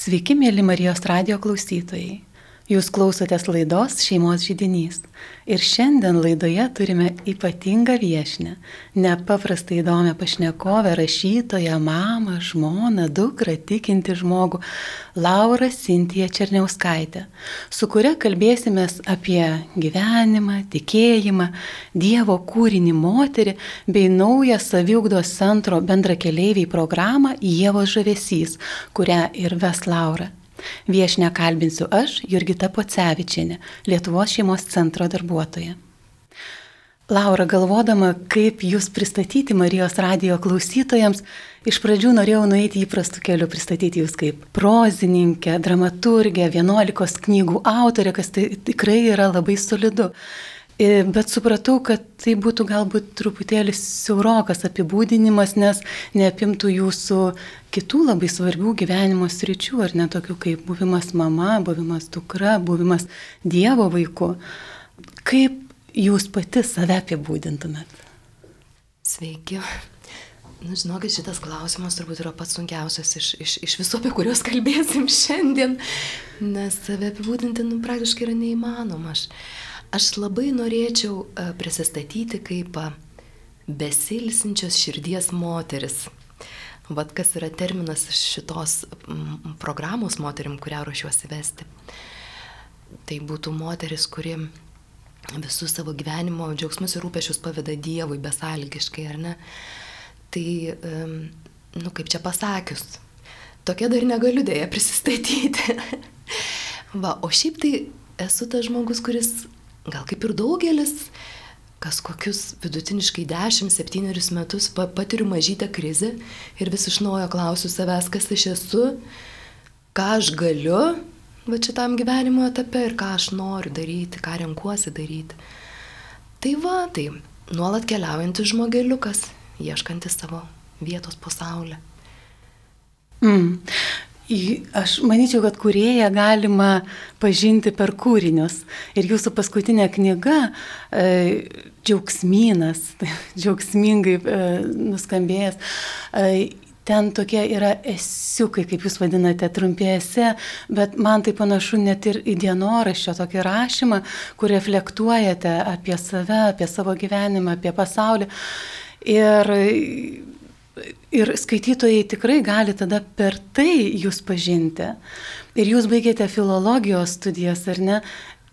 Sveiki, mėly Marijos radio klausytojai. Jūs klausotės laidos Šeimos žydinys. Ir šiandien laidoje turime ypatingą viešinę, nepaprastai įdomią pašnekovę, rašytoją, mamą, žmoną, dukrą, tikinti žmogų, Laura Sintija Černiauskaitė, su kuria kalbėsimės apie gyvenimą, tikėjimą, Dievo kūrinį moterį bei naują saviugdos centro bendrakeleiviai programą Jėvos žavesys, kurią ir ves Laura. Viešinę kalbinsiu aš, Jurgita Pocevičianė, Lietuvos šeimos centro darbuotoja. Laura, galvodama, kaip jūs pristatyti Marijos radio klausytojams, iš pradžių norėjau nueiti įprastų kelių, pristatyti jūs kaip prozininkę, dramaturgę, vienuolikos knygų autorę, kas tai tikrai yra labai solidu. E, bet supratau, kad tai būtų galbūt truputėlį siaurokas apibūdinimas, nes neapimtų jūsų kitų labai svarbių gyvenimo sričių, ar ne tokių kaip buvimas mama, buvimas dukra, buvimas Dievo vaiku. Kaip jūs pati save apibūdintumėt? Sveiki. Nu, žinokit, šitas klausimas turbūt yra pats sunkiausias iš, iš, iš visų, apie kuriuos kalbėsim šiandien, nes save apibūdinti, nu, praktiškai yra neįmanoma. Aš, Aš labai norėčiau e, prisistatyti kaip e, besilsinčios širdies moteris. Vat kas yra terminas šitos programos moterim, kurią ruošiuosi vesti. Tai būtų moteris, kuri visus savo gyvenimo džiaugsmus ir rūpešius paveda Dievui besalgiškai, ar ne? Tai, nu kaip čia pasakius, tokia dar negaliu dėja prisistatyti. Va, o šiaip tai esu tas žmogus, kuris gal kaip ir daugelis, kas kokius vidutiniškai 10-7 metus patiriu mažytę krizę ir vis iš naujo klausiu savęs, kas aš esu, ką aš galiu va šitam gyvenimo etape ir ką aš noriu daryti, ką renkuosi daryti. Tai va, tai nuolat keliaujantis žmogeliukas, ieškantis savo vietos pasaulyje. Mm. Aš manyčiau, kad kurėją galima pažinti per kūrinius. Ir jūsų paskutinė knyga, e, Džiaugsmynas, džiaugsmingai e, nuskambėjęs, e, ten tokie yra esiukai, kaip jūs vadinate, trumpėse, bet man tai panašu net ir į dienoraščio tokį rašymą, kur reflektuojate apie save, apie savo gyvenimą, apie pasaulį. Ir Ir skaitytojai tikrai gali tada per tai jūs pažinti. Ir jūs baigėte filologijos studijas, ar ne?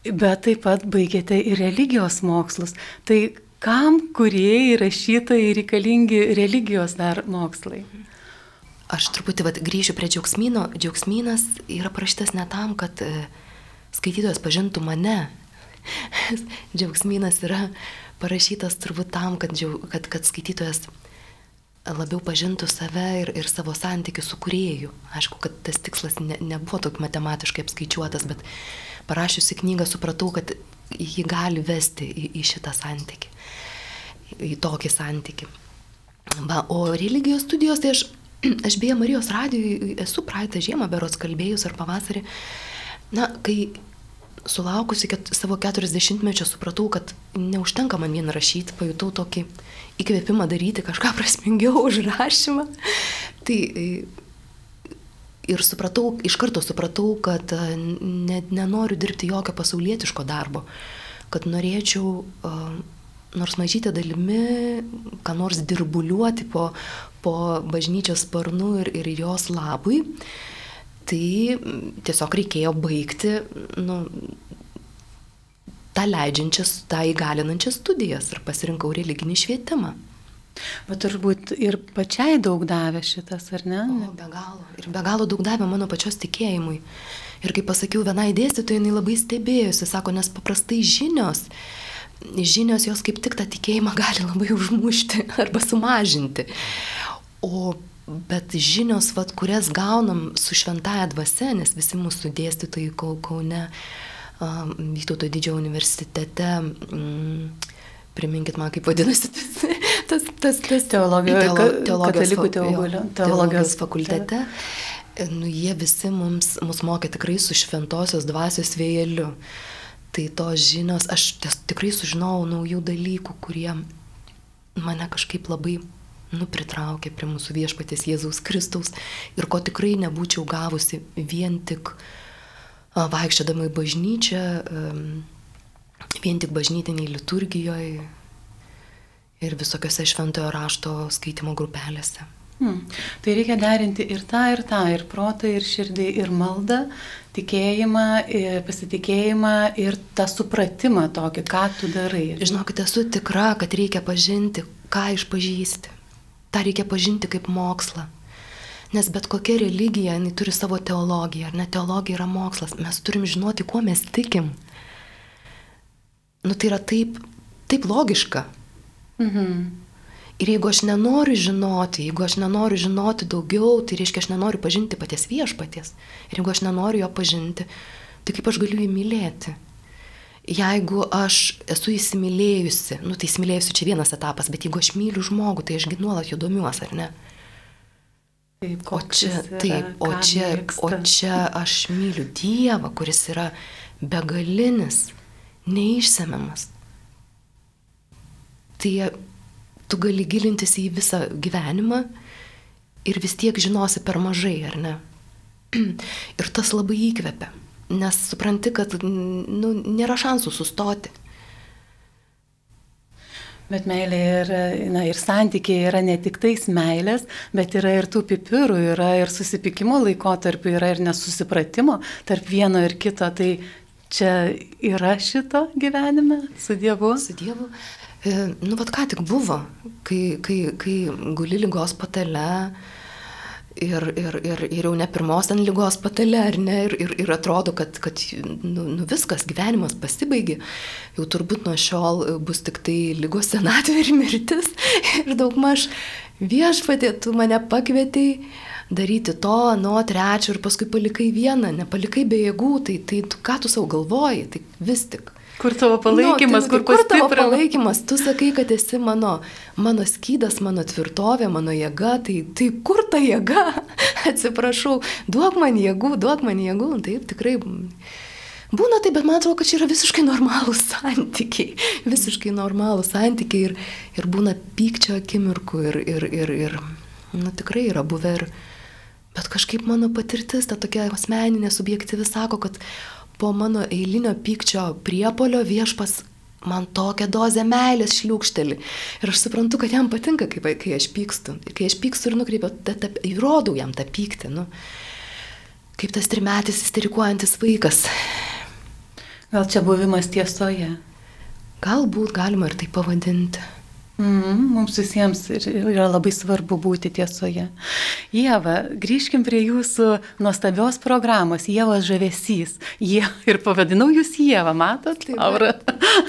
Bet taip pat baigėte ir religijos mokslus. Tai kam kuriejai, rašytojai reikalingi religijos dar mokslai? Aš truputį vat, grįšiu prie džiaugsmyno. Džiaugsmynas yra parašytas ne tam, kad e, skaitytojas pažintų mane. Džiaugsmynas yra parašytas turbūt tam, kad, kad, kad skaitytojas labiau pažintų save ir, ir savo santykių su kurėju. Aišku, kad tas tikslas ne, nebuvo toks matematiškai apskaičiuotas, bet parašiusi knygą supratau, kad jį gali vesti į, į šitą santykį, į tokį santykį. Va, o religijos studijos, tai aš, aš beje Marijos radijui esu praeitą žiemą berots kalbėjus ar pavasarį, na, kai sulaukusi ket, savo 40-mečio supratau, kad neužtenka man vien rašyti, pajutau tokį įkvėpimą daryti kažką prasmingiau už rašymą. Tai ir supratau, iš karto supratau, kad ne, nenoriu dirbti jokio pasaulietiško darbo, kad norėčiau nors mažytę dalimi, ką nors dirbuliuoti po, po bažnyčios sparnu ir, ir jos labui. Tai tiesiog reikėjo baigti nu, tą leidžiančias, tą įgalinančias studijas ir pasirinkau religinį švietimą. Bet turbūt ir pačiai daug davė šitas, ar ne? O, be galo. Ir be galo daug davė mano pačios tikėjimui. Ir kaip pasakiau, vienai dėstytojai jinai labai stebėjusi, sako, nes paprastai žinios, žinios jos kaip tik tą tikėjimą gali labai užmušti arba sumažinti. O Bet žinios, vat, kurias gaunam su šventaja dvasia, nes visi mūsų dėstytojai Kaune, Vytauto didžiojo universitete, mm, priminkit man, kaip vadinasi tas, tas, tas, tas teologijos, teolo, teologijos, teologijos, teologijos fakultete. Nu, jie visi mums, mus mokė tikrai su šventosios dvasios vėjeliu. Tai tos žinios, aš ties, tikrai sužinojau naujų dalykų, kurie mane kažkaip labai nu, pritraukė prie mūsų viešpatės Jėzaus Kristaus ir ko tikrai nebūčiau gavusi vien tik vaikščiodama į bažnyčią, vien tik bažnytiniai liturgijoje ir visokiose šventojo rašto skaitimo grupelėse. Hmm. Tai reikia derinti ir tą, ir tą, ir protą, ir širdį, ir maldą, tikėjimą, ir pasitikėjimą, ir tą supratimą tokį, ką tu darai. Žinokit, esu tikra, kad reikia pažinti, ką išpažįsti. Ta reikia pažinti kaip mokslą. Nes bet kokia religija, jinai turi savo teologiją, ar ne teologija yra mokslas. Mes turim žinoti, kuo mes tikim. Nu tai yra taip, taip logiška. Mhm. Ir jeigu aš nenoriu žinoti, jeigu aš nenoriu žinoti daugiau, tai reiškia, aš nenoriu pažinti paties viešpaties. Ir jeigu aš nenoriu jo pažinti, tai kaip aš galiu jį mylėti? Jeigu aš esu įsimylėjusi, nu tai įsimylėjusi čia vienas etapas, bet jeigu aš myliu žmogų, tai ašgi nuolat jo domiuosi, ar ne? Taip, o čia, taip, o čia, o čia aš myliu Dievą, kuris yra begalinis, neišsemiamas. Tai tu gali gilintis į visą gyvenimą ir vis tiek žinosi per mažai, ar ne? Ir tas labai įkvepia, nes supranti, kad nu, nėra šansų sustoti. Bet meilė ir, na, ir santykiai yra ne tik tais meilės, bet yra ir tų pipirų, yra ir susipykimo laikotarpių, yra ir nesusipratimo tarp vieno ir kito. Tai čia yra šito gyvenime su Dievu? Su Dievu. E, nu, vad ką tik buvo, kai, kai, kai guli lygos patale ir, ir, ir, ir jau ne pirmos ten lygos patale, ar ne, ir, ir, ir atrodo, kad, kad nu, nu viskas, gyvenimas pasibaigė, jau turbūt nuo šiol bus tik tai lygos senatvė ir mirtis. Ir daug maž viešpatė, tu mane pakvietei daryti to, nuo trečio ir paskui palikai vieną, nepalikai be jėgų, tai, tai ką tu savo galvoji, tai vis tik. Kur tavo palaikymas, nu, tai, kur, kur tavo palaikymas, tu sakai, kad esi mano, mano skydas, mano tvirtovė, mano jėga, tai, tai kur ta jėga? Atsiprašau, duok man jėgų, duok man jėgų, taip tikrai. Būna taip, bet man atrodo, kad čia yra visiškai normalūs santykiai. Visiškai normalūs santykiai ir, ir būna pykčio akimirkų ir, ir, ir, ir nu, tikrai yra buvę ir... Bet kažkaip mano patirtis, ta tokia asmeninė, subjektyvi, sako, kad po mano eilinio pykčio priepolio viešpas man tokią dozę meilės šliūkšteli. Ir aš suprantu, kad jam patinka, kai, kai aš pykstu. Ir kai aš pykstu ir nukreipiu, įrodau jam tą pyktį. Nu. Kaip tas trimetis isterikuojantis vaikas. Gal čia buvimas tiesoje? Galbūt galima ir tai pavadinti. Mm, mums visiems yra labai svarbu būti tiesoje. Jėva, grįžkim prie jūsų nuostabios programos, Jėvos žavesys. Jie, ir pavadinau jūs Jėva, matot? Taip, Laura.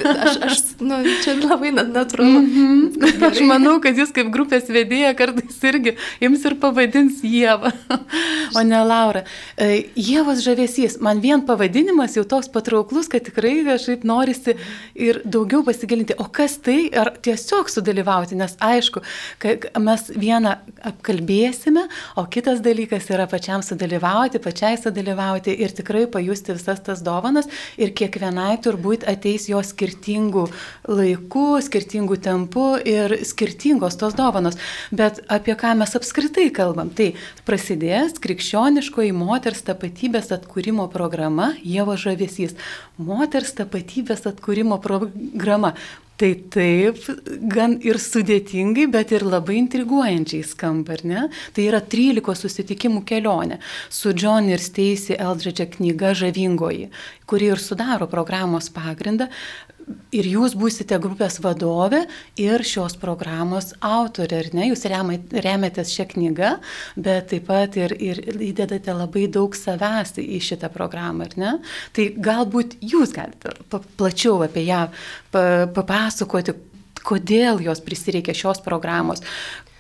Aš, aš nu, čia labai natūralu. Mm -hmm. Aš manau, kad jūs kaip grupės vedėja kartais irgi jums ir pavadins Jėva, o ne Laura. E, Jėvos žavesys, man vien pavadinimas jau toks patrauklus, kad tikrai kažkaip norisi ir daugiau pasigilinti. O kas tai? Ar tiesiog sudalyvauti, nes aišku, mes vieną apkalbėsime, o kitas dalykas yra pačiam sudalyvauti, pačiai sudalyvauti ir tikrai pajusti visas tas dovanas ir kiekvienai turbūt ateis jo skirtingų laikų, skirtingų tempų ir skirtingos tos dovanos. Bet apie ką mes apskritai kalbam? Tai prasidės krikščioniškoji moters tapatybės atkūrimo programa Dievo žavesys. Moters tapatybės atkūrimo programa. Tai taip, gan ir sudėtingai, bet ir labai intriguojančiai skamba, ar ne? Tai yra 13 susitikimų kelionė su John ir Stacy Eldridge knyga Žavingoji, kuri ir sudaro programos pagrindą. Ir jūs būsite grupės vadovė ir šios programos autorė, ar ne? Jūs remiatės šią knygą, bet taip pat ir, ir įdedate labai daug savęs į šitą programą, ar ne? Tai galbūt jūs galite plačiau apie ją papasakoti, kodėl jos prisireikia šios programos,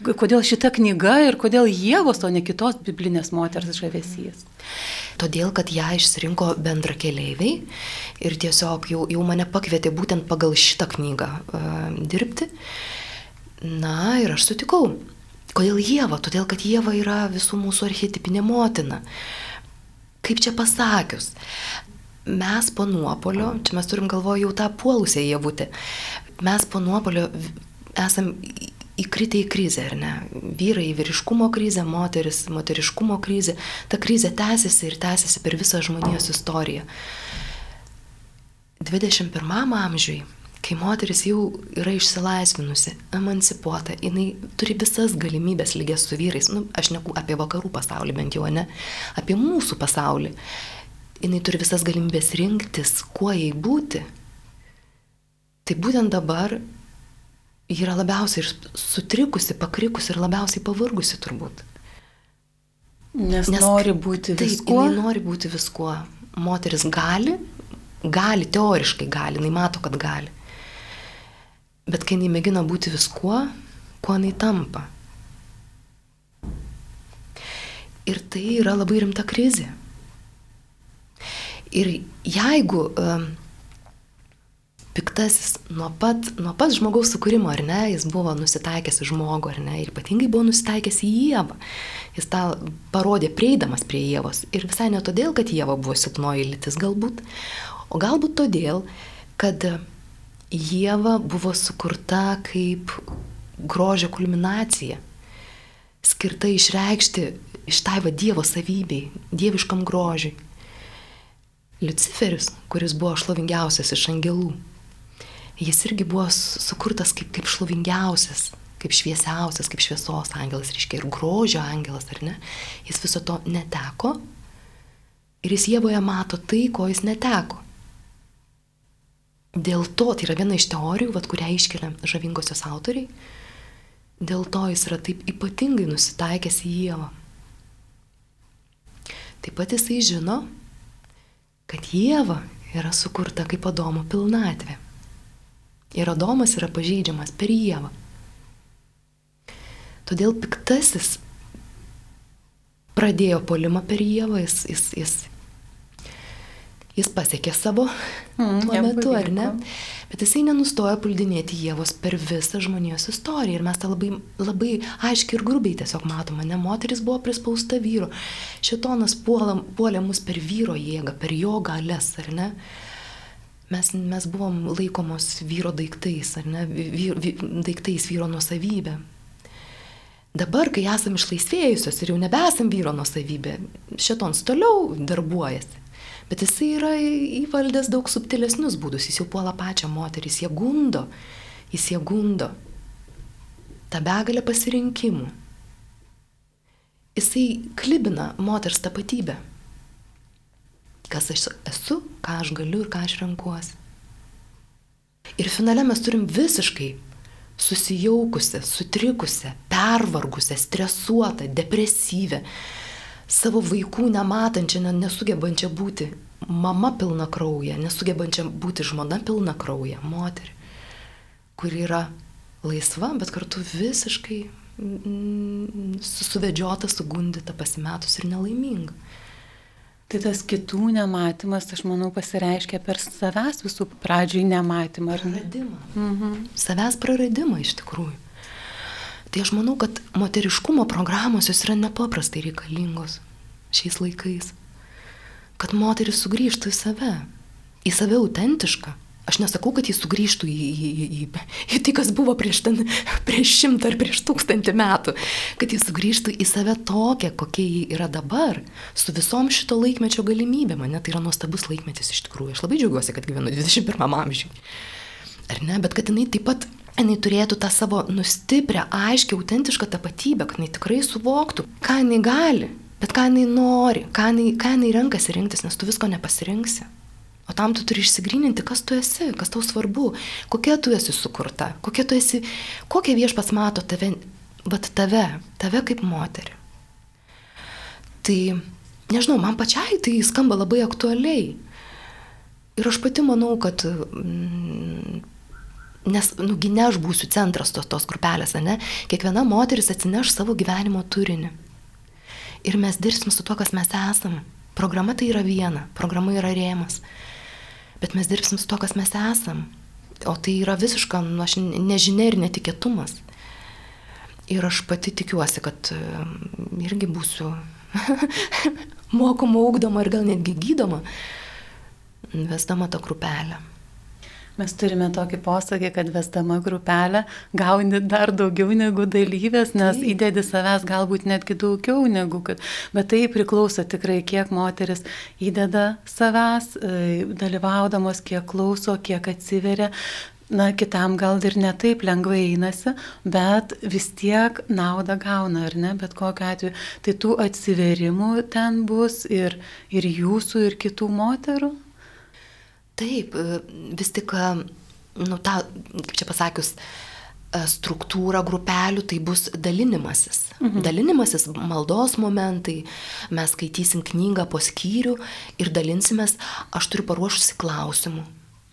kodėl šita knyga ir kodėl Jėvos, o ne kitos biblinės moters žavesys. Todėl, kad ją išsirinko bendra keliaiviai ir tiesiog jau, jau mane pakvietė būtent pagal šitą knygą uh, dirbti. Na ir aš sutikau. Kodėl Jėva? Todėl, kad Jėva yra visų mūsų archetipinė motina. Kaip čia pasakius? Mes po nuopolio, čia mes turim galvoje jau tą puolusią Jėvutę, mes po nuopolio esam įkritę į krizę, ar ne? Vyrai į vyriškumo krizę, moteris moteriškumo krizę. Ta krizė tęsiasi ir tęsiasi per visą žmonijos istoriją. 21 amžiui, kai moteris jau yra išsilaisvinusi, emancipuota, jinai turi visas galimybės lygias su vyrais, nu, aš neku apie vakarų pasaulį bent jau, ne, apie mūsų pasaulį, jinai turi visas galimybės rinktis, kuo jai būti. Tai būtent dabar ji yra labiausiai sutrikusi, pakrikusi ir labiausiai pavargusi turbūt. Nes, Nes nori būti viskuo. Taip, nori būti viskuo. Moteris gali, gali, teoriškai gali, jinai mato, kad gali. Bet kai jinai mėgina būti viskuo, kuo jinai tampa. Ir tai yra labai rimta krizė. Ir jeigu um, piktasis nuo pat, nuo pat žmogaus sukūrimo, ar ne, jis buvo nusitaikęs į žmogų, ar ne, ir ypatingai buvo nusitaikęs į Jėvą. Jis tą parodė prieidamas prie Jėvos. Ir visai ne todėl, kad Jėva buvo silpnoji lytis galbūt, o galbūt todėl, kad Jėva buvo sukurta kaip grožio kulminacija, skirta išreikšti iš tai va Dievo savybei, dieviškam grožiui. Luciferis, kuris buvo šlovingiausias iš angelų, jis irgi buvo sukurtas kaip, kaip šlovingiausias, kaip šviesiausias, kaip šviesos angelas, reiškia ir grožio angelas, ar ne? Jis viso to neteko ir jis Jėvoje mato tai, ko jis neteko. Dėl to, tai yra viena iš teorijų, vat, kurią iškelia žavingosios autoriai, dėl to jis yra taip ypatingai nusitaikęs į Jėvą. Taip pat jisai žino, kad Jėva yra sukurta kaip Adomo pilnatvė. Ir Adomas yra pažeidžiamas per Jėvą. Todėl piktasis pradėjo polimą per Jėvą, jis, jis, jis, jis pasiekė savo mm, tuo metu, ar ne? Bet jisai nenustojo puldinėti Jėvos per visą žmonijos istoriją. Ir mes tą labai, labai aiškiai ir grubiai tiesiog matome. Ne, moteris buvo prispausta vyro. Šitonas puolė mus per vyro jėgą, per jo galės, ar ne? Mes, mes buvom laikomos vyro daiktais, ar ne, vyr, vy, daiktais vyro nusavybė. Dabar, kai esam išlaisvėjusios ir jau nebesam vyro nusavybė, šitons toliau darbuojasi. Bet jisai yra įvaldęs daug subtilesnius būdus, jis jau puola pačią moterį, jis ją gundo, jis ją gundo. Ta begalė pasirinkimų. Jisai klibina moters tapatybę kas aš esu, ką aš galiu ir ką aš renkuosi. Ir finale mes turim visiškai susijaukusią, sutrikusią, pervargusią, stresuotą, depresyvę, savo vaikų nematančią, nesugebančią būti mama pilna krauja, nesugebančią būti žmona pilna krauja, moterį, kuri yra laisva, bet kartu visiškai mm, suvedžiota, sugundyta, pasimetus ir nelaiminga. Tai tas kitų nematymas, aš manau, pasireiškia per savęs visų pradžiai nematymą. Praradimą. Mhm. Savęs praradimą iš tikrųjų. Tai aš manau, kad moteriškumo programos jos yra nepaprastai reikalingos šiais laikais. Kad moteris sugrįžtų į save, į save autentišką, Aš nesakau, kad jis sugrįžtų į, į, į, į, tai, kas buvo prieš, ten, prieš šimtą ar prieš tūkstantį metų. Kad jis sugrįžtų į save tokią, kokia ji yra dabar, su visom šito laikmečio galimybėm. Man tai yra nuostabus laikmetis iš tikrųjų. Aš labai džiaugiuosi, kad gyvenu 21 amžiuje. Ar ne? Bet kad jinai taip pat jinai turėtų tą savo nustiprę, aiškę, autentišką tapatybę, kad jinai tikrai suvoktų, ką jinai gali, bet ką jinai nori, ką jinai, ką jinai renkasi rinktis, nes tu visko nepasirinksi. O tam tu turi išsigryninti, kas tu esi, kas tau svarbu, kokia tu esi sukurta, kokia tu esi, kokia viešpas mato tave, bet tave, tave kaip moterį. Tai, nežinau, man pačiai tai skamba labai aktualiai. Ir aš pati manau, kad, mm, nes, nugi ne aš būsiu centras tos, tos grupelės, ne, kiekviena moteris atsineš savo gyvenimo turinį. Ir mes dirbsim su tuo, kas mes esam. Programa tai yra viena, programa yra rėmas bet mes dirbsim su to, kas mes esam. O tai yra visiška nu, nežinia ir netikėtumas. Ir aš pati tikiuosi, kad irgi būsiu mokoma, ugdoma ir gal netgi gydoma, vesdama tą grupelę. Mes turime tokį posakį, kad vesdama grupelę gauni dar daugiau negu dalyvės, nes taip. įdedi savęs galbūt netgi daugiau negu kad. Bet tai priklauso tikrai, kiek moteris įdeda savęs, e, dalyvaudamos, kiek klauso, kiek atsiveria na, kitam gal ir netaip lengvai einasi, bet vis tiek naudą gauna, ar ne, bet kokiu atveju. Tai tų atsiverimų ten bus ir, ir jūsų, ir kitų moterų. Taip, e, vis tik, e, nu, ta, kaip čia pasakius, e, struktūra grupelių tai bus dalinimasis. Mhm. Dalinimasis, maldos momentai, mes skaitysim knygą po skyrių ir dalinsimės, aš turiu paruošusi klausimų.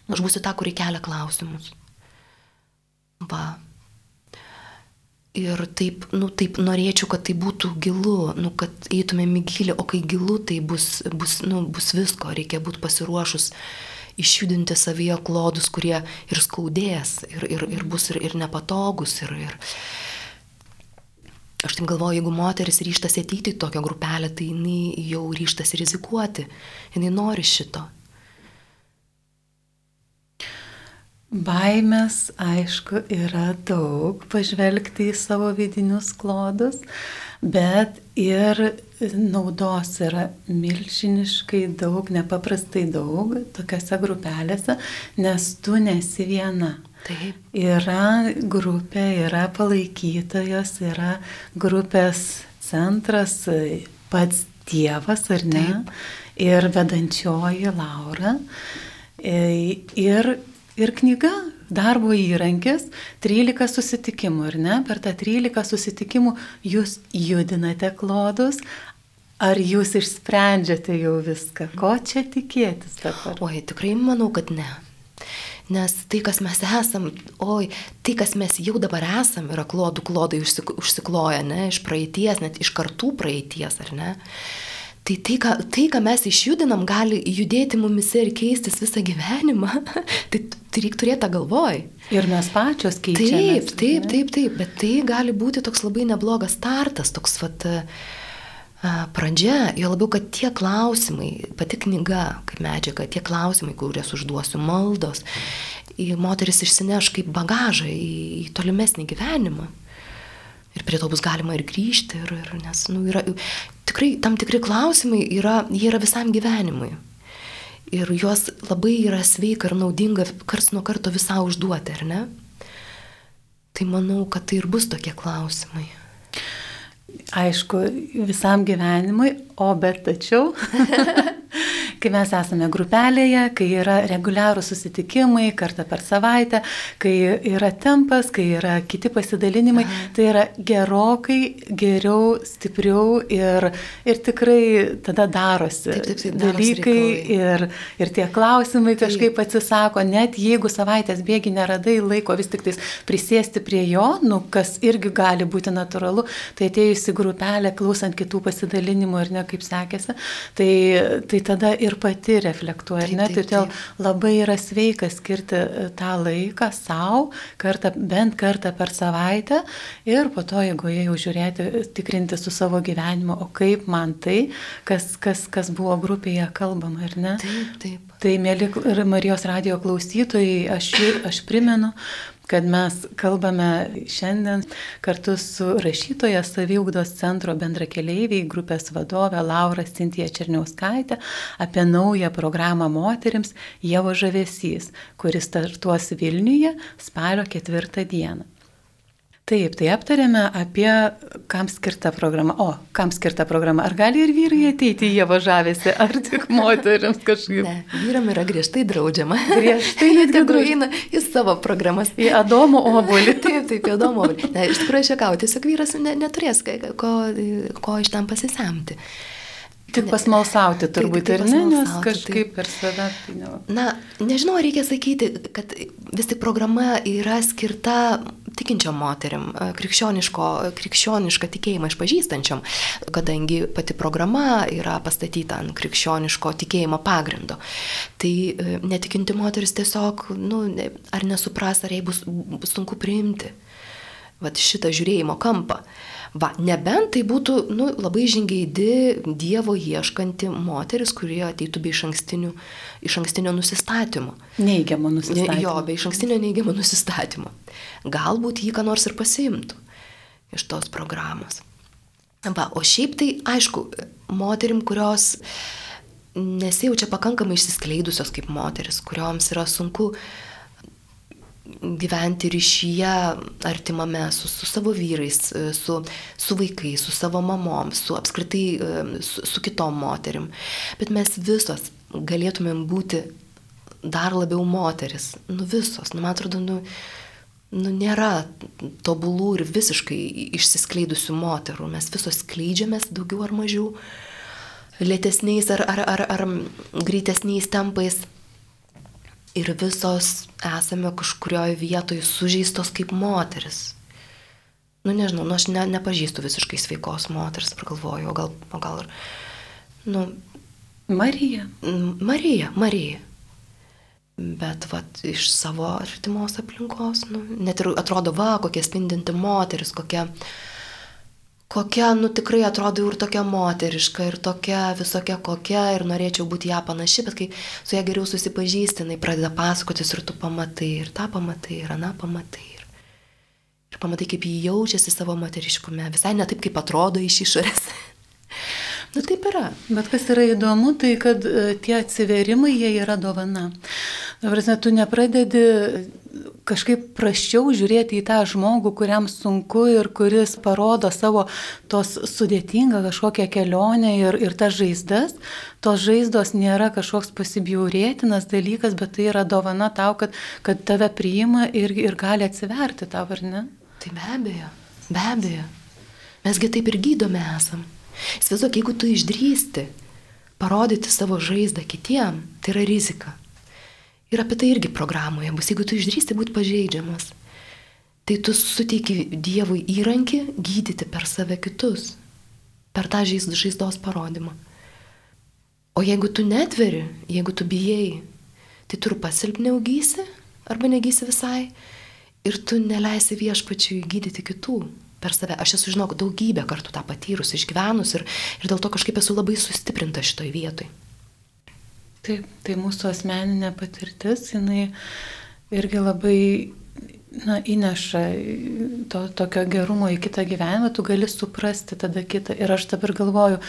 Aš būsiu ta, kuri kelia klausimus. Va. Ir taip, nu, taip norėčiau, kad tai būtų gilu, nu, kad eitumėm į gilį, o kai gilu, tai bus, bus, nu, bus visko, reikia būti pasiruošus išjudinti savyje klodus, kurie ir skaudės, ir, ir, ir bus ir, ir nepatogus. Ir, ir... Aš taip galvoju, jeigu moteris ryštasi ateiti į tokią grupelę, tai jinai jau ryštasi rizikuoti, jinai nori šito. Baimės, aišku, yra daug pažvelgti į savo vidinius klodus, bet ir naudos yra milžiniškai daug, nepaprastai daug tokiose grupelėse, nes tu nesi viena. Taip. Yra grupė, yra palaikytojas, yra grupės centras, pats Dievas, ar ne? Taip. Ir vedančioji Laura. Ir Ir knyga, darbo įrankis, 13 susitikimų, ar ne? Per tą 13 susitikimų jūs judinate klodus, ar jūs išsprendžiate jau viską? Ko čia tikėtis dabar? Oi, tikrai manau, kad ne. Nes tai, kas mes esam, oi, tai, kas mes jau dabar esam, yra klodų klodai užsikloja, ne, iš praeities, net iš kartų praeities, ar ne? Tai tai ką, tai, ką mes išjudinam, gali judėti mumise ir keistis visą gyvenimą. tai, tai reikia turėti tą galvoj. Ir mes pačios keičiamės. Taip, taip, taip, taip, bet tai gali būti toks labai neblogas startas, toks vat, pradžia, jo labiau, kad tie klausimai, pati knyga kaip medžiaga, tie klausimai, kuriuos užduosiu, maldos, moteris išsineš kaip bagažą į, į tolimesnį gyvenimą. Ir prie to bus galima ir grįžti, ir, ir, nes nu, yra, tikrai tam tikri klausimai yra, jie yra visam gyvenimui. Ir juos labai yra sveika ir naudinga kars nuo karto visą užduoti, ar ne? Tai manau, kad tai ir bus tokie klausimai. Aišku, visam gyvenimui, o bet tačiau kai mes esame grupelėje, kai yra reguliarūs susitikimai kartą per savaitę, kai yra tempas, kai yra kiti pasidalinimai, Aha. tai yra gerokai geriau, stipriau ir, ir tikrai tada darosi taip, taip, taip, dalykai ir, ir tie klausimai kažkaip atsisako, net jeigu savaitės bėgi neradai laiko vis tik tais prisėsti prie jo, nu, kas irgi gali būti natūralu, tai atėjusi grupelė, klausant kitų pasidalinimų ir ne kaip sekėsi, tai, tai tada ir ir pati reflektuoja, taip, ne? Tai todėl labai yra sveika skirti e, tą laiką savo, bent kartą per savaitę ir po to, jeigu jau žiūrėti, tikrinti su savo gyvenimu, o kaip man tai, kas, kas, kas buvo grupėje kalbama, ar ne? Taip, taip. Tai, mėly Marijos radio klausytojai, aš, aš primenu, kad mes kalbame šiandien kartu su rašytoja saviugdos centro bendrakeleiviai grupės vadove Laura Sintija Černiauskaitė apie naują programą moterims Jevo žavesys, kuris startuos Vilniuje spalio ketvirtą dieną. Taip, tai aptarėme apie kam skirtą programą. O, kam skirtą programą. Ar gali ir vyrai ateiti į Jėvo žavėsi, ar tik moteriams kažkaip? Ne, vyram yra griežtai draudžiama. Griežtai netgi draudžiama į savo programas. Į Adomo obolį. taip, taip, į Adomo obolį. Ne, iš tikrųjų, aš šiekau, tiesiog vyras ne, neturės ko, ko iš ten pasisemti. Tik pasmalsauti turbūt ir ne, nes kažkaip per save. Tai ne... Na, nežinau, reikia sakyti, kad vis tik programa yra skirta tikinčiam moterim, krikščionišką tikėjimą išpažįstančiam, kadangi pati programa yra pastatyta ant krikščioniško tikėjimo pagrindo. Tai e, netikinti moteris tiesiog, nu, ar nesupras, ar jai bus, sunku priimti vat, šitą žiūrėjimo kampą. Va, nebent tai būtų nu, labai žingeidi Dievo ieškanti moteris, kurie ateitų be iš ankstinio, iš ankstinio nusistatymo. Neigiamo nusistatymo. Jo, be iš ankstinio neigiamo nusistatymo. Galbūt jį ką nors ir pasiimtų iš tos programos. Va, o šiaip tai, aišku, moterim, kurios nesijaučia pakankamai išsiskleidusios kaip moteris, kurioms yra sunku gyventi ryšyje artimame su, su savo vyrais, su, su vaikais, su savo mamom, su apskritai su, su kitom moterim. Bet mes visos galėtumėm būti dar labiau moteris. Nu visos, nu man atrodo, nu, nu, nėra tobulų ir visiškai išsiskleidusių moterų. Mes visos skleidžiamės daugiau ar mažiau lėtesniais ar, ar, ar, ar greitesniais tempais. Ir visos esame kažkurioje vietoje sužeistos kaip moteris. Nu nežinau, nu aš ne, nepažįstu visiškai sveikos moters, pragalvoju, o gal, o gal ir... Nu, Marija. Marija, Marija. Bet vat, iš savo artimos aplinkos, nu, net ir atrodo, va, kokia spindinti moteris, kokia, kokia, nu tikrai atrodo ir tokia moteriška, ir tokia visokia kokia, ir norėčiau būti ją panaši, bet kai su ją geriau susipažįsti, jinai pradeda pasakotis ir tu pamatai, ir tą pamatai, ir aną pamatai. Ir, ir pamatai, kaip jį jaučiasi savo moteriškume, visai ne taip, kaip atrodo iš išorės. Nu taip yra. Bet kas yra įdomu, tai kad e, tie atsiverimai, jie yra dovana. Dabar, tu nepradedi kažkaip praščiau žiūrėti į tą žmogų, kuriam sunku ir kuris parodo savo tos sudėtingą kažkokią kelionę ir, ir tas žaizdas. Tos žaizdos nėra kažkoks pasibjaurėtinas dalykas, bet tai yra dovana tau, kad, kad tave priima ir, ir gali atsiverti tau, ar ne? Tai be abejo, be abejo. Mesgi taip ir gydome esam. Įsivaizduok, jeigu tu išdrįsti parodyti savo žaizdą kitiem, tai yra rizika. Ir apie tai irgi programoje bus, jeigu tu išdrįsti būti pažeidžiamas, tai tu suteiki Dievui įrankį gydyti per save kitus, per tą žaizdos parodymą. O jeigu tu netveri, jeigu tu bijai, tai tu ir pasilpniau gysi arba negysi visai ir tu neleisi viešpačiui gydyti kitų per save. Aš esu, žinok, daugybę kartų tą patyrus, išgyvenus ir, ir dėl to kažkaip esu labai sustiprinta šitoj vietoj. Taip, tai mūsų asmeninė patirtis, jinai irgi labai na, įneša to tokio gerumo į kitą gyvenimą, tu gali suprasti tada kitą. Ir aš dabar galvoju,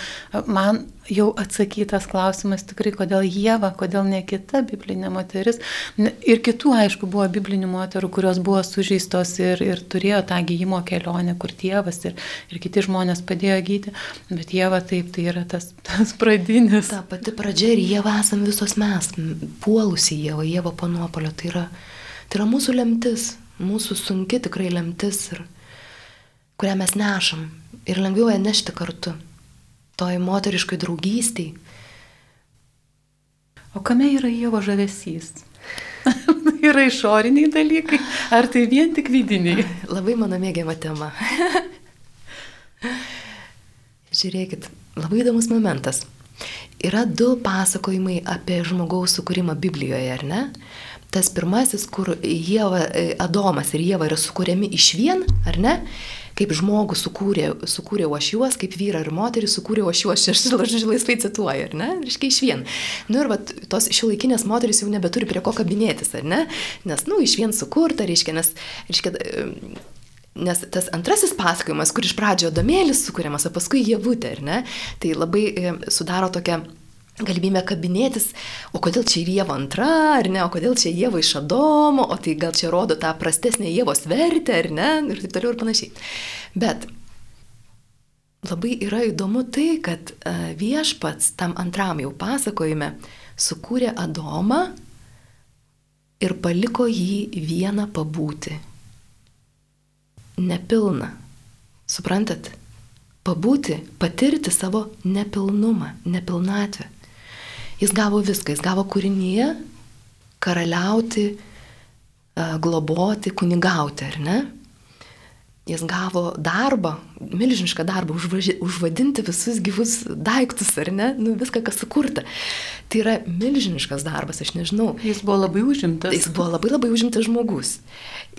man jau atsakytas klausimas tikrai, kodėl Jėva, kodėl ne kita biblinė moteris. Ir kitų, aišku, buvo biblinių moterų, kurios buvo sužeistos ir, ir turėjo tą gyjimo kelionę, kur tėvas ir, ir kiti žmonės padėjo gydyti. Bet Jėva taip, tai yra tas, tas pradinis. Ta pati pradžia ir Jėva esam visos mes, puolusi Jėva, Jėva panopolio. Tai yra, tai yra mūsų lemtis mūsų sunki tikrai lemtis ir kurią mes nešam ir lengviau ją nešti kartu, toj moteriškai draugystiai. O kame yra Dievo žavesys? yra išoriniai dalykai, ar tai vien tik vidiniai? Labai mano mėgiama tema. Žiūrėkit, labai įdomus momentas. Yra du pasakojimai apie žmogaus sukūrimą Biblijoje, ar ne? Tas pirmasis, kur Jėva, e, Adomas ir Jėva yra sukūrėmi iš vien, ar ne? Kaip žmogų sukūrė, sukūrė aš juos, kaip vyrą ir moterį sukūrė aš juos, aš žodžiu laisvai cituoju, ar ne? Reiškia iš vien. Nu ir vat, tos šiuolaikinės moteris jau nebeturi prie ko kabinėtis, ar ne? Nes, nu, iš vien sukurta, reiškia, nes, reiškia, e, Nes tas antrasis pasakojimas, kur iš pradžio domėlis sukūriamas, o paskui jėvutė, ar ne, tai labai e, sudaro tokią galimybę kabinėtis, o kodėl čia Jėva antra, ar ne, o kodėl čia Jėva iš Adomo, o tai gal čia rodo tą prastesnę Jėvos vertę, ar ne, ir taip toliau ir panašiai. Bet labai yra įdomu tai, kad e, viešpats tam antram jau pasakojime sukūrė Adomą ir paliko jį vieną pabūti. Nepilna. Suprantat? Pabūti, patirti savo nepilnumą, nepilnatvę. Jis gavo viską, jis gavo kūrinyje karaliauti, globoti, kunigauti, ar ne? Jis gavo darbą, milžinišką darbą, užvadinti visus gyvus daiktus, ar ne? Nu, viską, kas sukurta. Tai yra milžiniškas darbas, aš nežinau. Jis buvo labai užimtas. Jis buvo labai labai užimtas žmogus.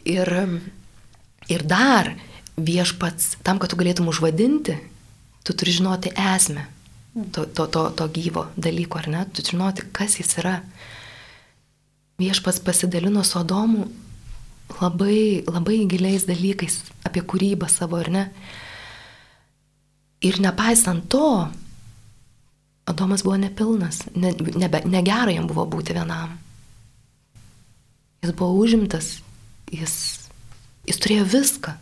Ir, ir dar viešpats, tam, kad tu galėtum užvadinti, tu turi žinoti esmę to, to, to, to gyvo dalyko, ar ne? Tu žinoti, kas jis yra. Viešpats pasidalino su Adomu labai, labai giliais dalykais apie kūrybą savo, ar ne? Ir nepaisant to, Adomas buvo nepilnas, ne, nebe, negera jam buvo būti vienam. Jis buvo užimtas, jis, jis turėjo viską,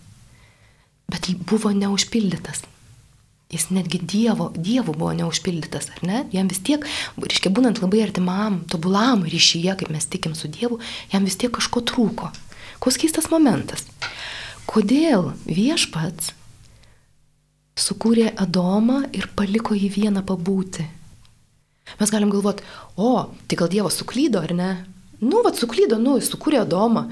bet buvo neužpildytas. Jis netgi dievo, dievų buvo neužpildytas, ar ne? Jam vis tiek, reiškia, būnant labai artimam, tobulam ryšyje, kaip mes tikim su Dievu, jam vis tiek kažko trūko. Koks keistas momentas. Kodėl viešpats sukūrė Adomą ir paliko jį vieną pabūti? Mes galim galvoti, o, tai gal Dievas suklydo, ar ne? Nu, vad suklydo, nu, jis sukūrė Adomą.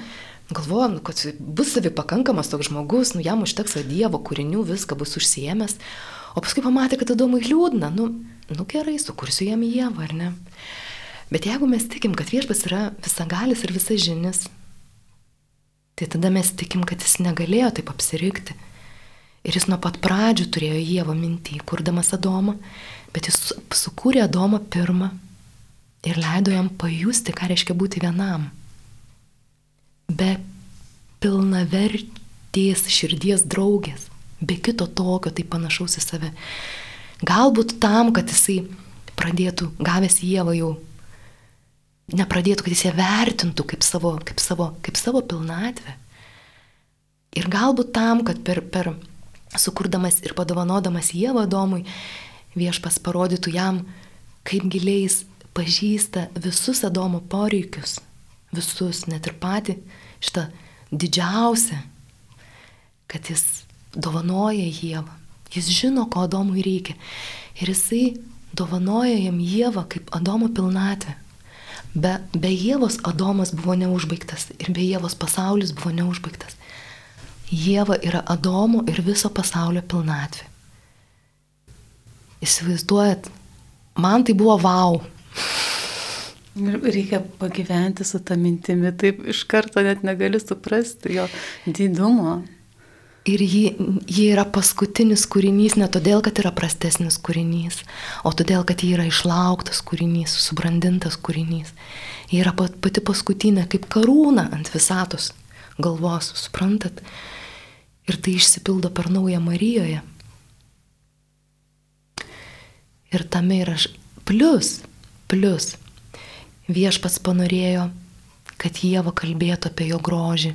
Galvojom, kad bus savi pakankamas toks žmogus, nu, jam užteks Dievo kūrinių, viską bus užsiemęs. O paskui pamatė, kad Adomui liūdna, nu, nu gerai, sukursiu jam Dievą, ar ne? Bet jeigu mes tikim, kad viešpas yra visagalis ir visažinis, tai tada mes tikim, kad jis negalėjo taip apsirikti. Ir jis nuo pat pradžių turėjo Dievą mintį, kurdamas Adomą, bet jis sukūrė Adomą pirmą ir leido jam pajusti, ką reiškia būti vienam. Be pilnavertės širdies draugės, be kito tokio, tai panašaus į save. Galbūt tam, kad jisai pradėtų, gavęs Jėvą jau, nepradėtų, kad jis ją vertintų kaip savo, kaip savo, kaip savo pilnatvę. Ir galbūt tam, kad per, per sukurdamas ir padovanodamas Jėvą Domui, viešpas parodytų jam, kaip giliais pažįsta visus Adomo poreikius, visus, net ir patį šitą didžiausią, kad jis dovanoja Jėvą. Jis žino, ko Adomui reikia. Ir jisai dovanoja jam Jėvą kaip Adomo pilnatvę. Be, be Jėvos Adomas buvo neužbaigtas ir be Jėvos pasaulis buvo neužbaigtas. Jėva yra Adomo ir viso pasaulio pilnatvė. Įsivaizduojat, man tai buvo wow. Reikia pagyventi su tą mintimi, taip iš karto net negali suprasti jo didumo. Ir ji, ji yra paskutinis kūrinys ne todėl, kad yra prastesnis kūrinys, o todėl, kad ji yra išlauktas kūrinys, subrandintas kūrinys. Ji yra pati paskutinė kaip karūna ant visatos galvos, suprantat? Ir tai išsipildo per naują Marijoje. Ir tame yra plus, plus Viešpats panorėjo, kad Jėva kalbėtų apie jo grožį.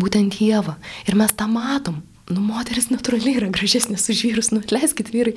Būtent Jėva. Ir mes tą matom. Nu, moteris natūraliai yra gražesnės už vyrus, nu, atleiskit vyrai.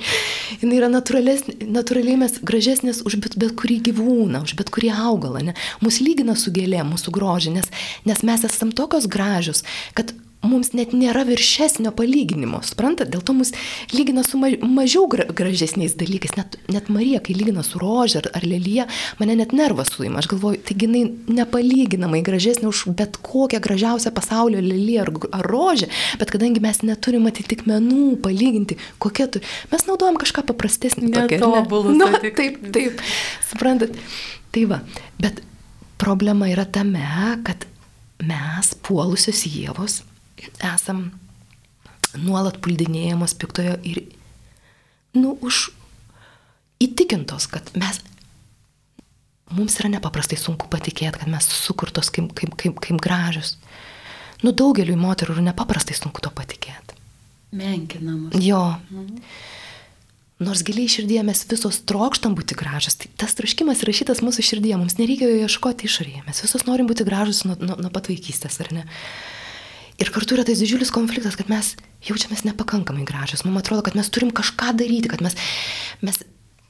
Jis yra natūraliai mes gražesnės už bet, bet kurį gyvūną, už bet kurį augalą. Ne? Mūsų lygina su gėlė, mūsų grožį, nes, nes mes esam tokios gražios, kad mums net nėra viršesnio palyginimo, suprantat, dėl to mus lygina su ma mažiau gra gražesniais dalykais, net, net Marija, kai lygina su rožė ar, ar lelyje, mane net nervas suima, aš galvoju, taigi jinai nepalyginamai gražesnė už bet kokią gražiausią pasaulio lelyje ar, ar rožę, bet kadangi mes neturim atitikmenų palyginti, kokia tu, mes naudojam kažką paprastesnį. Netobulus. Ne? Na, taip, taip, suprantat. Tai va, bet problema yra tame, kad mes puolusios Jėvos esam nuolat puldinėjamos piktojo ir, nu, už įtikintos, kad mes, mums yra nepaprastai sunku patikėti, kad mes sukurtos kaip, kaip, kaip, kaip gražius. Nu, daugeliu moterų yra nepaprastai sunku to patikėti. Menkinamos. Jo. Mhm. Nors giliai širdie mes visos trokštam būti gražus, tai tas troškimas rašytas mūsų širdie, mums nereikia jo ieškoti išorėje, mes visos norim būti gražus nuo, nuo, nuo pat vaikystės, ar ne? Ir kartu yra tas didžiulis konfliktas, kad mes jaučiamės nepakankamai gražios. Mums atrodo, kad mes turim kažką daryti, kad mes, mes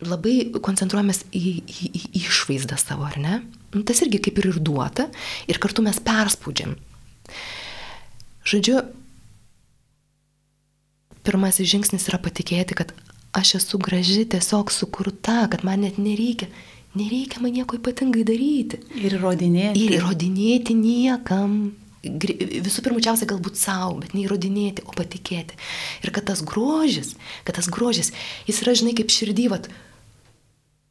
labai koncentruojamės į, į, į išvaizdą savo, ar ne? Nu, tas irgi kaip ir ir duota. Ir kartu mes perspaudžiam. Žodžiu, pirmasis žingsnis yra patikėti, kad aš esu graži tiesiog sukurta, kad man net nereikia, nereikia man nieko ypatingai daryti. Ir įrodinėti. Ir įrodinėti niekam visų pirmučiausia galbūt savo, bet neįrodinėti, o patikėti. Ir kad tas grožis, kad tas grožis, jis yra, žinai, kaip širdyvat,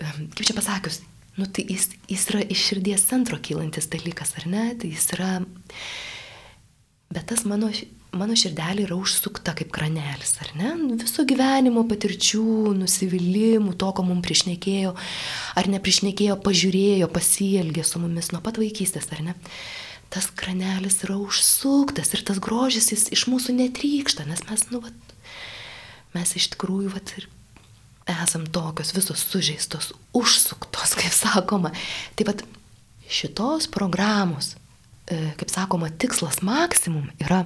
kaip čia pasakius, nu, tai jis, jis yra iš širdies centro kylantis dalykas, ar ne? Tai jis yra bet tas mano, mano širdelė yra užsukta kaip kranelis, ar ne? Viso gyvenimo patirčių, nusivylimų, to, ko mums priešnekėjo, ar nepriešnekėjo, pažiūrėjo, pasielgė su mumis nuo pat vaikystės, ar ne? Tas kranelis yra užsuktas ir tas grožis jis iš mūsų netrykšta, nes mes, nu, vat, mes iš tikrųjų, vat, ir esam tokios visos sužeistos, užsuktos, kaip sakoma. Taip pat šitos programos, e, kaip sakoma, tikslas maksimum yra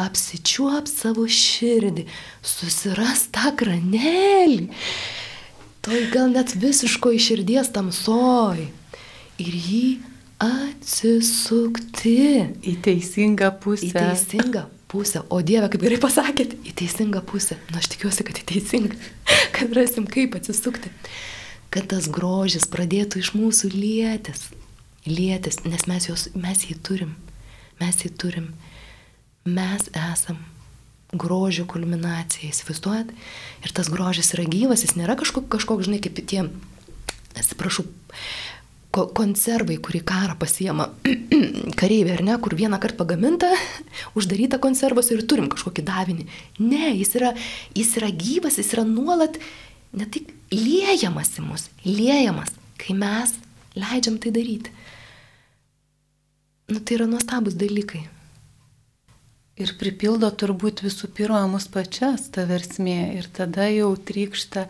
apsičiuop savo širdį, susiras tą kranelį, toj gal net visiško iširdies tamsoj ir jį atsisukti. Į teisingą pusę. Į teisingą pusę. O Dieve, kaip gerai pasakėt, į teisingą pusę. Na, aš tikiuosi, kad į teisingą. Kad rasim, kaip atsisukti. Kad tas grožis pradėtų iš mūsų lietis lietis, nes mes, jos, mes jį turim. Mes jį turim. Mes esam grožio kulminacija, įsivaizduojat? Ir tas grožis yra gyvas, jis nėra kažkoks, kažkok, žinai, kaip tie, atsiprašau, ko, konservai, kurį karą pasiema kareiviai, ar ne, kur vieną kartą pagaminta, uždaryta konservas ir turim kažkokį davinį. Ne, jis yra, jis yra gyvas, jis yra nuolat, ne tik liejamas į mus, liejamas, kai mes leidžiam tai daryti. Nu, tai yra nuostabus dalykai. Ir pripildo turbūt visų pirma mus pačias ta versmė ir tada jau trykšta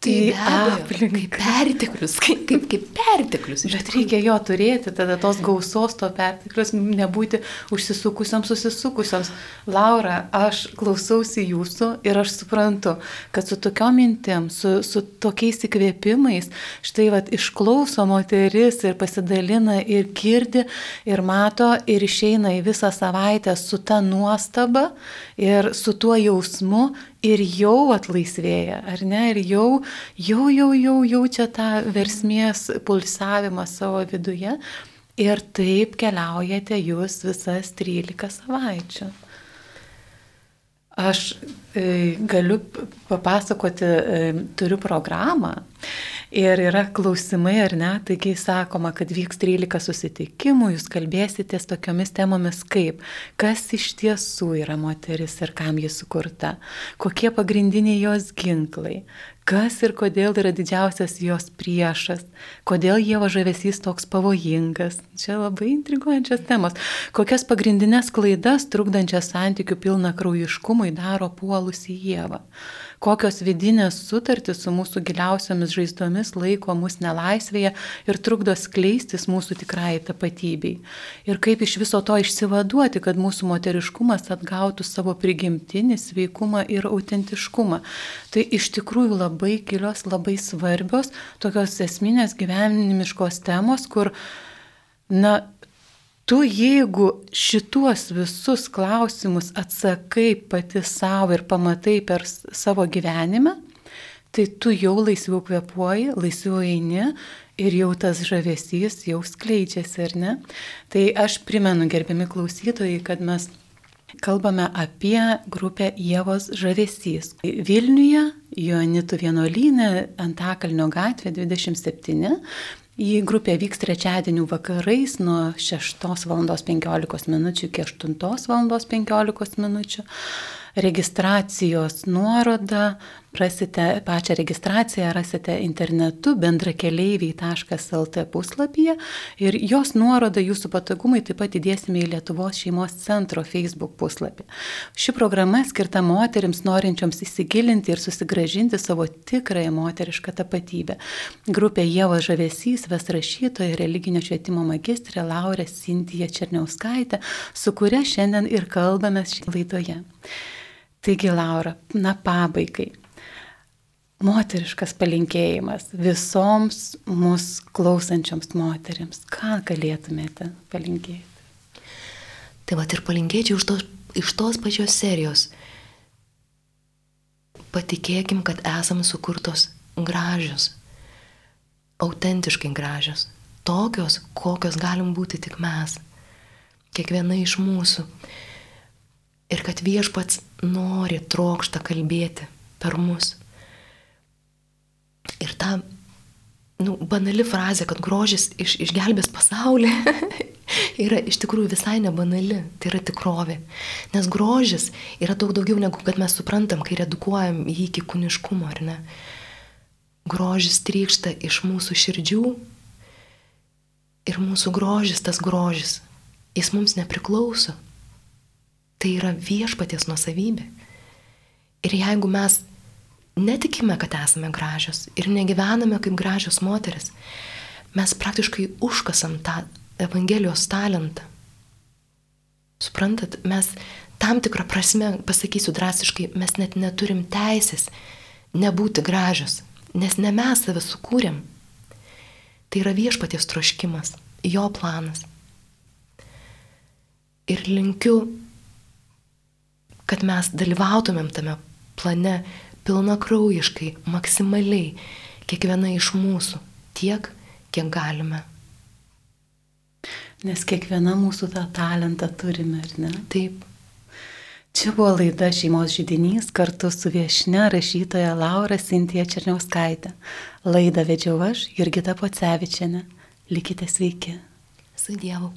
Tai kaip perteklius, kaip, kaip, kaip perteklius. Bet reikia jo turėti, tada tos gausos to perteklius, nebūti užsisukusiams, susisukusiams. Laura, aš klausausi jūsų ir aš suprantu, kad su tokiom mintim, su, su tokiais įkvėpimais, štai vad išklauso moteris ir pasidalina ir girdi ir mato ir išeina į visą savaitę su ta nuostaba ir su tuo jausmu ir jau atlaisvėja, ar ne, ir jau, jau, jau, jau jaučia tą versmės pulsavimą savo viduje ir taip keliaujate jūs visas 13 savaičių. Aš e, galiu papasakoti, e, turiu programą Ir yra klausimai, ar ne, taigi sakoma, kad vyks 13 susitikimų, jūs kalbėsitės tokiomis temomis kaip, kas iš tiesų yra moteris ir kam ji sukurta, kokie pagrindiniai jos ginklai, kas ir kodėl yra didžiausias jos priešas, kodėl Dievo žavesys toks pavojingas. Čia labai intriguojančios temos. Kokias pagrindinės klaidas trukdančias santykių pilna kraujiškumui daro puolusi Dievą kokios vidinės sutartys su mūsų giliausiamis žaizdomis laiko mus nelaisvėje ir trukdo skleistis mūsų tikrai tapatybei. Ir kaip iš viso to išsivaduoti, kad mūsų moteriškumas atgautų savo prigimtinį sveikumą ir autentiškumą. Tai iš tikrųjų labai gilios, labai svarbios tokios esminės gyvenimiškos temos, kur, na, tu jeigu šituos visus klausimus atsakai pati savo ir pamatai per savo gyvenimą, tai tu jau laisviau kvepuoji, laisviau eini ir jau tas žavesys jau skleidžiasi, ar ne? Tai aš primenu, gerbiami klausytojai, kad mes kalbame apie grupę Jėvos žavesys. Vilniuje, Joanitų vienuolynė, Antakalnio gatvė 27, Į grupę vyks trečiadienių vakarais nuo 6 val. 15 min. iki 8 val. 15 min registracijos nuorodą, rasite pačią registraciją, rasite internetu bendrakeleiviai.lt puslapyje ir jos nuorodą jūsų patogumai taip pat įdėsime į Lietuvos šeimos centro Facebook puslapį. Ši programa skirta moteriams norinčioms įsigilinti ir susigražinti savo tikrąją moterišką tapatybę. Grupė Jėvo Žavesys ves rašytoja religinio švietimo magistrė Laurė Sintija Černiauskaitė, su kuria šiandien ir kalbame laidoje. Taigi, Laura, na pabaigai. Moteriškas palinkėjimas visoms mūsų klausančioms moteriams. Ką galėtumėte palinkėti? Tai va ir palinkėčiau iš tos, iš tos pačios serijos. Patikėkim, kad esame sukurtos gražios, autentiškai gražios, tokios, kokios galim būti tik mes, kiekviena iš mūsų ir kad viešpats nori, trokšta kalbėti per mus. Ir ta nu, banali frazė, kad grožis iš, išgelbės pasaulį, yra iš tikrųjų visai nebanali, tai yra tikrovė. Nes grožis yra daug daugiau negu kad mes suprantam, kai redukuojam jį iki kūniškumo, ar ne? Grožis trykšta iš mūsų širdžių ir mūsų grožis, tas grožis, jis mums nepriklauso. Tai yra viešpaties nuosavybė. Ir jeigu mes netikime, kad esame gražios ir negyvename kaip gražios moteris, mes praktiškai užkasam tą Evangelijos talentą. Suprantat, mes tam tikrą prasme, pasakysiu drastiškai, mes net neturim teisės nebūti gražios, nes ne mes save sukūrėm. Tai yra viešpaties troškimas, jo planas. Ir linkiu, kad mes dalyvautumėm tame plane pilna kraujiškai, maksimaliai, kiekviena iš mūsų, tiek, kiek galime. Nes kiekviena mūsų tą talentą turime, ar ne? Taip. Čia buvo laida šeimos žydinys kartu su viešne rašytoja Laura Sintija Černiauskaitė. Laidą vedžiau aš, Jurgita Pocevičiane. Likite sveiki. Su Dievu.